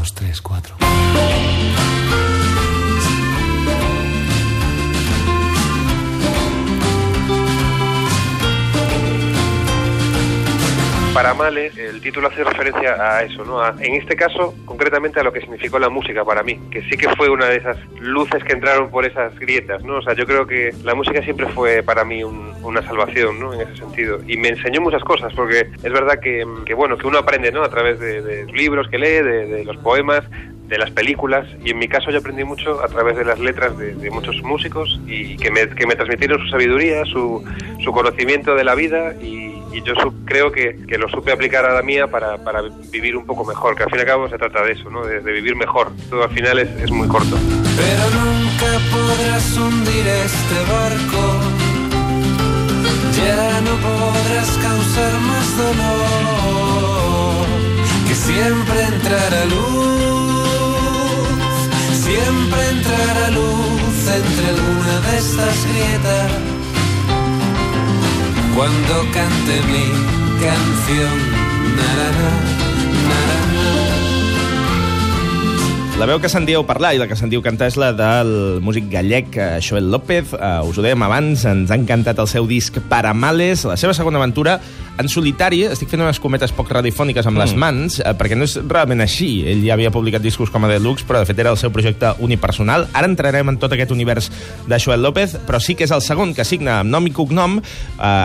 dos, tres, cuatro. Para Male, el título hace referencia a eso, ¿no? A- en este caso, concretamente a lo que significó la música para mí, que sí que fue una de esas luces que entraron por esas grietas, ¿no? O sea, yo creo que la música siempre fue para mí un- una salvación, ¿no? En ese sentido. Y me enseñó muchas cosas, porque es verdad que, bueno, que uno aprende, ¿no? A través de, libros que lee, de, de los poemas, de las películas y en mi caso yo aprendí mucho a través de las letras de, de muchos músicos y que me, que me transmitieron su sabiduría, su, su conocimiento de la vida y, y yo creo que, que lo supe aplicar a la mía para, para vivir un poco mejor, que al fin y al cabo se trata de eso, ¿no? de, de vivir mejor. Todo al final es, es muy corto. Pero nunca podrás hundir este barco. Ya no podrás causar más dolor. Que siempre entrará luz. Siempre entrará luz entre alguna de estas grietas. Cuando cante mi canción. Narana, narana. La veu que sentíeu parlar i la que sentiu cantar és la del músic gallec eh, Joel López. Uh, us ho dèiem abans, ens ha encantat el seu disc Paramales, la seva segona aventura en solitari. Estic fent unes cometes poc radiofòniques amb mm. les mans, uh, perquè no és realment així. Ell ja havia publicat discos com a Deluxe, però de fet era el seu projecte unipersonal. Ara entrarem en tot aquest univers de Joel López, però sí que és el segon que signa amb nom i cognom uh,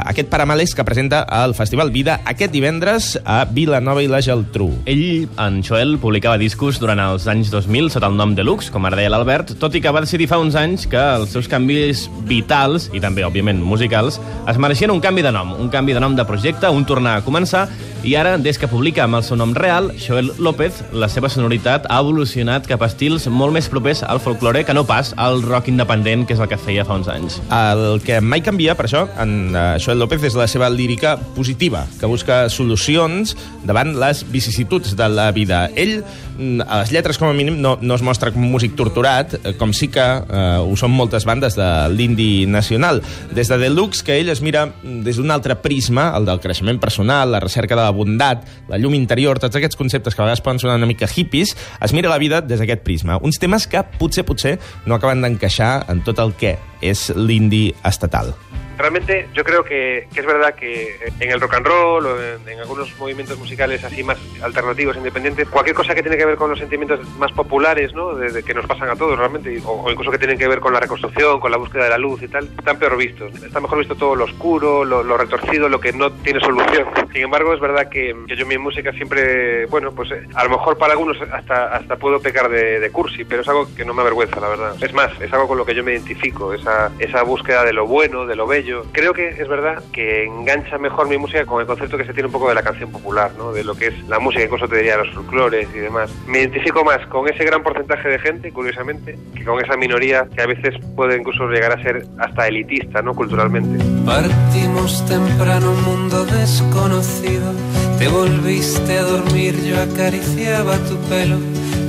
aquest Paramales que presenta al Festival Vida aquest divendres a Vilanova i la Geltrú. Ell, en Joel, publicava discos durant els anys 2000 sota el nom Deluxe, com ara deia l'Albert, tot i que va decidir fa uns anys que els seus canvis vitals, i també, òbviament, musicals, es mereixien un canvi de nom, un canvi de nom de projecte, un tornar a començar, i ara, des que publica amb el seu nom real, Joel López, la seva sonoritat ha evolucionat cap a estils molt més propers al folklore que no pas al rock independent, que és el que feia fa uns anys. El que mai canvia, per això, en uh, Joel López és la seva lírica positiva, que busca solucions davant les vicissituds de la vida. Ell, mm, a les lletres, com a mínim, no, no es mostra com un músic torturat, eh, com sí que uh, ho són moltes bandes de l'indi nacional. Des de Deluxe, que ell es mira mm, des d'un altre prisma, el del creixement personal, la recerca de la bondat, la llum interior, tots aquests conceptes que a vegades poden sonar una mica hippies, es mira la vida des d'aquest prisma. Uns temes que potser, potser, no acaben d'encaixar en tot el que és l'indi estatal. Realmente yo creo que, es verdad que en el rock and roll o en, algunos movimientos musicales así más alternativos, independientes, cualquier cosa que tiene que ver con los sentimientos más populares, ¿no? De, que nos pasan a todos realmente, o, incluso que tienen que ver con la reconstrucción, con la búsqueda de la luz y tal, están peor vistos. Está mejor visto todo lo oscuro, lo, lo retorcido, lo que no tiene solución. Sin embargo, es verdad que, yo mi música siempre, bueno, pues a lo mejor para algunos hasta, hasta puedo pecar de, de cursi, pero es algo que no me avergüenza, la verdad. Es más, es algo con lo que yo me identifico, esa, esa búsqueda de lo bueno, de lo bello. Creo que es verdad que engancha mejor mi música con el concepto que se tiene un poco de la canción popular, ¿no? De lo que es la música, incluso te diría los folclores y demás. Me identifico más con ese gran porcentaje de gente, curiosamente, que con esa minoría que a veces puede incluso llegar a ser hasta elitista, ¿no? Culturalmente. Partimos temprano un mundo desconocido. Te volviste a dormir, yo acariciaba tu pelo.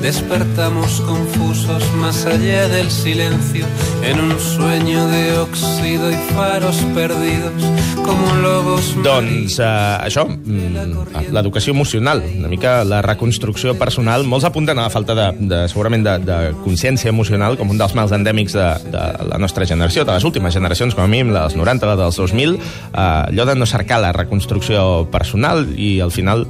Despertamos confusos más allá del silencio, en un sueño de óxido y faros perdidos, como lobos Doncs uh, això, mm, l'educació emocional, una mica la reconstrucció personal, molts apunten a la falta de, de segurament de, de consciència emocional com un dels mals endèmics de, de la nostra generació, de les últimes generacions, com a mínim, la dels 90, la dels 2000, uh, allò de no cercar la reconstrucció personal i al final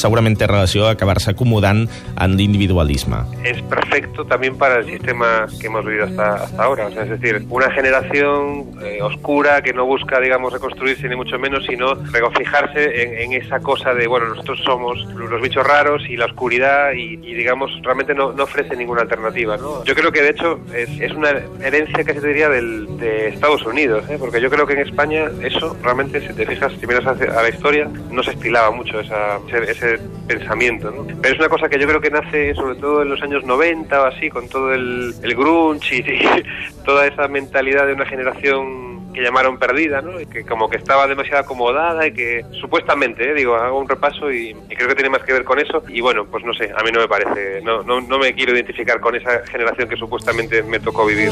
segurament té relació a acabar-se acomodant en l'individualisme. es perfecto también para el sistema que hemos vivido hasta, hasta ahora. O sea, es decir, una generación eh, oscura que no busca, digamos, reconstruirse ni mucho menos, sino regocijarse en, en esa cosa de, bueno, nosotros somos los bichos raros y la oscuridad y, y, digamos, realmente no, no, ofrece ninguna alternativa, ¿no? Yo creo que, de hecho, es, es una herencia que se diría del, de Estados Unidos, ¿eh? porque yo creo que en España eso realmente, si te fijas, si miras a la historia, no se estilaba mucho esa, ese, pensamiento, ¿no? Pero es una cosa que yo creo que nace sobre todo en los años 90 o así, con todo el, el grunge y, y, toda esa mentalidad de una generación que llamaron perdida, ¿no? Y que como que estaba demasiado acomodada y que supuestamente, ¿eh? digo, hago un repaso y, y, creo que tiene más que ver con eso. Y bueno, pues no sé, a mí no me parece, no, no, no me quiero identificar con esa generación que supuestamente me tocó vivir.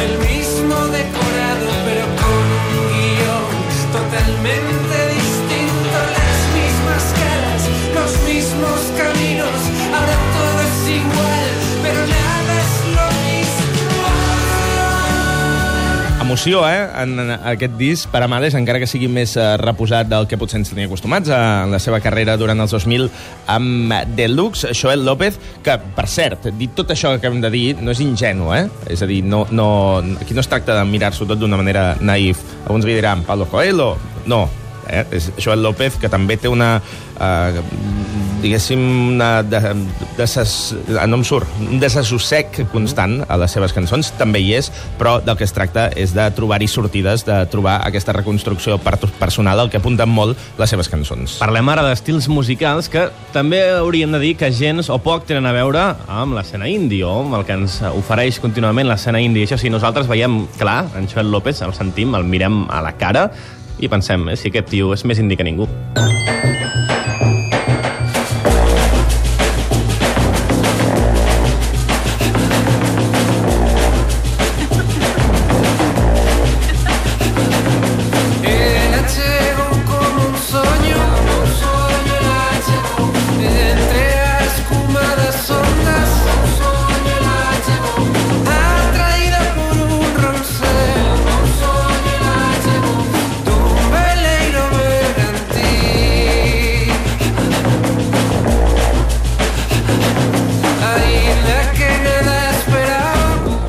El mismo decorado, pero con un guion totalmente Emoció, eh, en en aquest disc per Amades, encara que sigui més eh, reposat del que potser ens tenia acostumats eh, en la seva carrera durant els 2000 amb Deluxe, Joel López, que, per cert, dit tot això que acabem de dir, no és ingenu, eh? És a dir, no, no, aquí no es tracta de mirar-s'ho tot d'una manera naïf. Alguns li diran, Pablo Coelho? No, eh? és Joel López, que també té una, eh, diguéssim, una de, deses, ah, no em surt, un desassossec constant a les seves cançons, també hi és, però del que es tracta és de trobar-hi sortides, de trobar aquesta reconstrucció per personal, el que apunten molt les seves cançons. Parlem ara d'estils musicals que també hauríem de dir que gens o poc tenen a veure amb l'escena indi o amb el que ens ofereix contínuament l'escena indi. Això sí, nosaltres veiem clar en Joel López, el sentim, el mirem a la cara i pensem, eh, si aquest tio és més indi que ningú.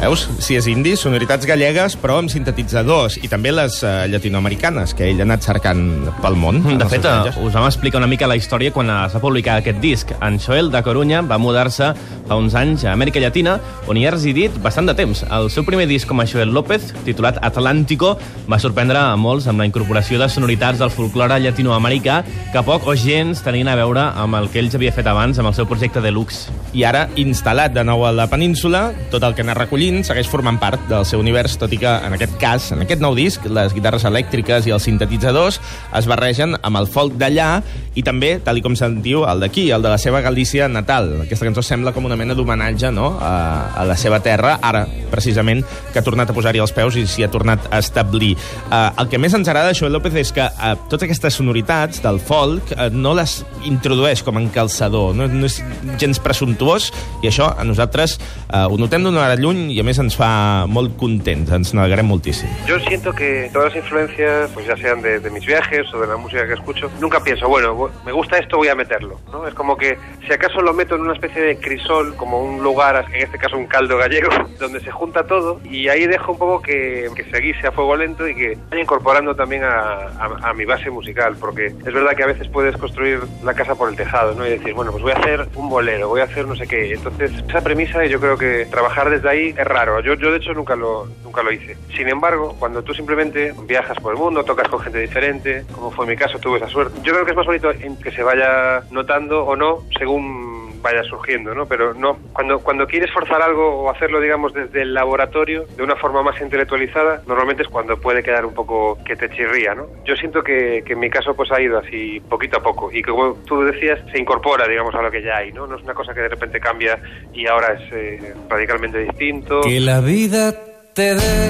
Veus? Si és indi, sonoritats gallegues, però amb sintetitzadors, i també les uh, llatinoamericanes, que ell ha anat cercant pel món. en De fet, viatges. us vam explicar una mica la història quan es va publicar aquest disc. En Joel de Corunya va mudar-se fa uns anys a Amèrica Llatina, on hi ha residit bastant de temps. El seu primer disc com a Joel López, titulat Atlántico, va sorprendre a molts amb la incorporació de sonoritats del folklore llatinoamericà que poc o gens tenien a veure amb el que ells havia fet abans amb el seu projecte Deluxe. I ara, instal·lat de nou a la península, tot el que anar recollint segueix formant part del seu univers, tot i que, en aquest cas, en aquest nou disc, les guitarres elèctriques i els sintetitzadors es barregen amb el folk d'allà i també, tal i com sentiu, el d'aquí, el de la seva Galícia natal. Aquesta cançó sembla com una mena d'homenatge no? a, a la seva terra, ara, precisament, que ha tornat a posar-hi els peus i s'hi ha tornat a establir. Uh, el que més ens agrada de Joel López és que uh, totes aquestes sonoritats del folk uh, no les introdueix com en calçador, no, no és gens presumptuós, i això a nosaltres uh, ho notem d'una hora lluny i més ens fa molt contents, ens n'alegrem moltíssim. Yo siento que todas las influencias, pues ya sean de, de mis viajes o de la música que escucho, nunca pienso, bueno, bu- me gusta esto, voy a meterlo. ¿no? Es como que si acaso lo meto en una especie de crisol, como un lugar, en este caso un caldo gallego, donde se junta todo y ahí dejo un poco que, que se guise a fuego lento y que vaya incorporando también a, a- a mi base musical, porque es verdad que a veces puedes construir la casa por el tejado ¿no? y decir, bueno, pues voy a hacer un bolero, voy a hacer no sé qué. Entonces, esa premisa yo creo que trabajar desde ahí es raro. Yo, yo de hecho nunca lo, nunca lo hice. Sin embargo, cuando tú simplemente viajas por el mundo, tocas con gente diferente, como fue mi caso, tuve esa suerte. Yo creo que es más bonito que se vaya notando o no según vaya surgiendo, ¿no? Pero no, cuando, cuando quieres forzar algo o hacerlo, digamos, desde el laboratorio, de una forma más intelectualizada, normalmente es cuando puede quedar un poco que te chirría, ¿no? Yo siento que, en mi caso pues ha ido así poquito a poco y que, como tú decías, se incorpora, digamos, a lo que ya hay, ¿no? No es una cosa que de repente cambia y ahora es eh, radicalmente distinto. Que la vida te dé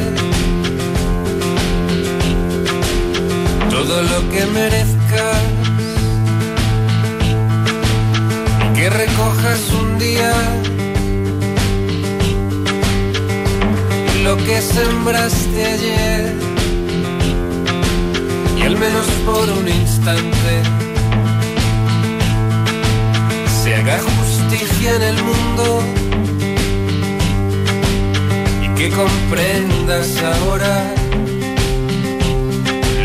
todo lo que merezcas. Que recojas un día. Lo que sembraste ayer. Y al menos por un instante. Se haga justicia en el mundo. Y que comprendas ahora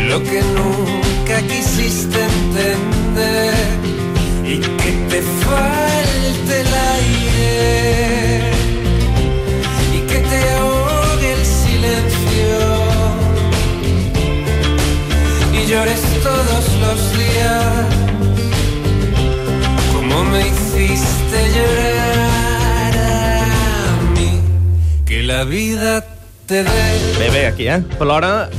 lo que nunca quisiste entender. Y que te falte el aire y que te ahogue el silencio y llores todos los días como me hiciste llorar a mí que la vida te dé Bé, bé, aquí, eh? Plora,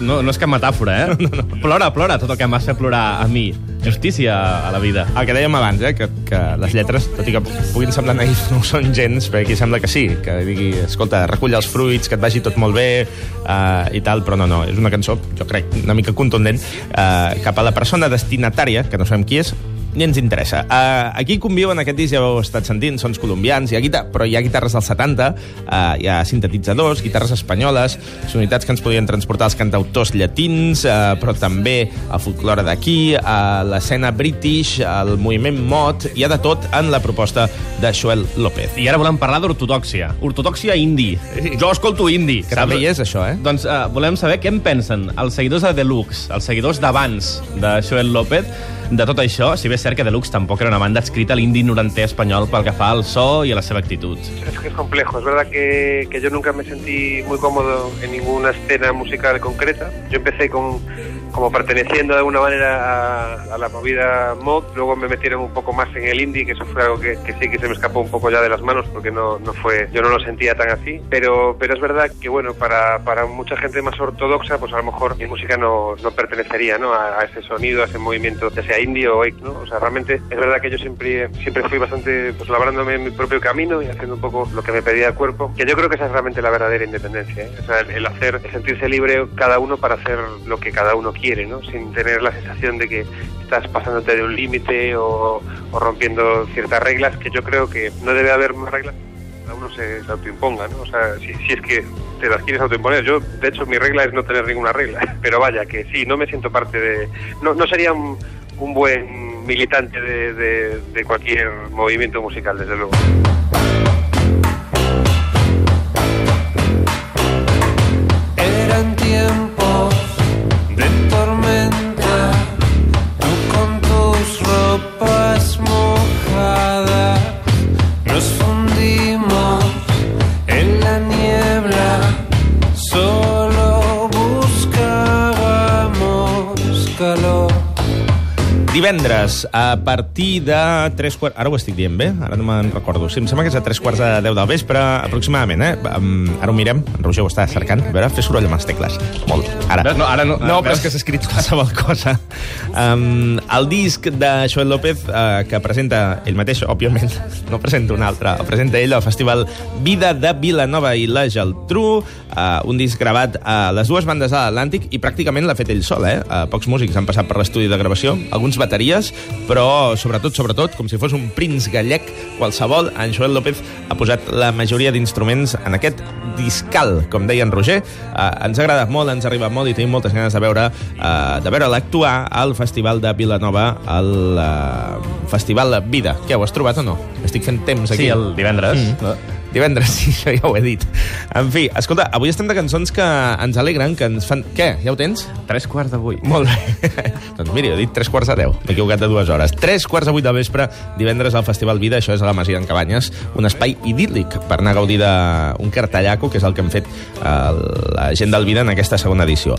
no, no és cap metàfora, eh? No, no. Plora, plora tot el que vas fer plorar a mi. Justícia a la vida. El que dèiem abans, eh, que, que les lletres, tot i que puguin semblar naïfs, no són gens, perquè aquí sembla que sí, que digui, escolta, recull els fruits, que et vagi tot molt bé, uh, i tal, però no, no, és una cançó, jo crec, una mica contundent, uh, cap a la persona destinatària, que no sabem qui és, ni ens interessa. Uh, aquí conviuen aquest disc, ja ho heu estat sentint, sons colombians, hi ha guitar però hi ha guitarres dels 70, uh, hi ha sintetitzadors, guitarres espanyoles, sonoritats que ens podien transportar als cantautors llatins, uh, però també el folklore d'aquí, uh, l'escena british, el moviment mod, hi ha de tot en la proposta de Joel López. I ara volem parlar d'ortodòxia. Ortodòxia indi. Jo escolto indi. Que també hi és, això, eh? Doncs uh, volem saber què en pensen els seguidors de Deluxe, els seguidors d'abans de Joel López, de tot això, si bé cert que Deluxe tampoc era una banda escrita a l'indi norantè espanyol pel que fa al so i a la seva actitud. Es que es complejo. Es verdad que, que yo nunca me sentí muy cómodo en ninguna escena musical concreta. Yo empecé con como perteneciendo de alguna manera a, a, la movida mod, luego me metieron un poco más en el indie, que eso fue algo que, que, sí que se me escapó un poco ya de las manos porque no, no fue, yo no lo sentía tan así, pero, pero es verdad que bueno, para, para mucha gente más ortodoxa, pues a lo mejor mi música no, no pertenecería ¿no? A, a, ese sonido, a ese movimiento, ya sea indie o ¿no? O sea, realmente es verdad que yo siempre, siempre fui bastante, pues labrándome mi propio camino y haciendo un poco lo que me pedía el cuerpo, que yo creo que esa es realmente la verdadera independencia, ¿eh? o sea, el, el hacer, el sentirse libre cada uno para hacer lo que cada uno quiere quiere, ¿no? sin tener la sensación de que estás pasándote de un límite o, rompiendo ciertas reglas, que yo creo que no debe haber más reglas cada uno se, se autoimponga, ¿no? O sea, si, si, es que te las quieres autoimponer. Yo, de hecho, mi regla es no tener ninguna regla. Pero vaya, que sí, no me siento parte de... No, no sería un, un buen militante de, de cualquier movimiento musical, desde luego. Calor. Divendres, a partir de 3 quarts... Ara ho estic dient bé? Ara no me'n recordo. Sí, em sembla que és a 3 quarts de 10 del vespre, aproximadament, eh? Um, ara ho mirem. En Roger ho està cercant. A veure, fes soroll amb les tecles. Molt. Ara. No, ara no. No, però és que s'ha escrit qualsevol cosa. Um, el disc de Joel López, uh, que presenta ell mateix, òbviament, no presenta un altre, el presenta ell al festival Vida de Vilanova i la Geltrú, uh, un disc gravat a les dues bandes de l'Atlàntic i pràcticament l'ha fet ell sol, eh? Uh, pocs músics han passat per l'estudi de gravació, alguns bateries, però sobretot, sobretot, com si fos un prinц gallec qualsevol, en Joel López ha posat la majoria d'instruments en aquest discal, com deia en Roger. Uh, ens ha agradat molt, ens ha arribat molt i tenim moltes ganes de veure uh, de veure l'actuar al Festival de Vilanova, al uh, Festival Vida. Què, ho has trobat o no? Estic fent temps aquí. Sí, el divendres. Mm. Divendres, sí, això ja ho he dit. En fi, escolta, avui estem de cançons que ens alegren, que ens fan... Què, ja ho tens? Tres quarts de vuit. Molt bé. doncs miri, he dit tres quarts de deu. M'he equivocat de dues hores. Tres quarts de vuit del vespre, divendres al Festival Vida, això és a la Masia en Cabanyes, un espai idíl·lic per anar a gaudir d'un cartellaco, que és el que hem fet eh, la gent del Vida en aquesta segona edició.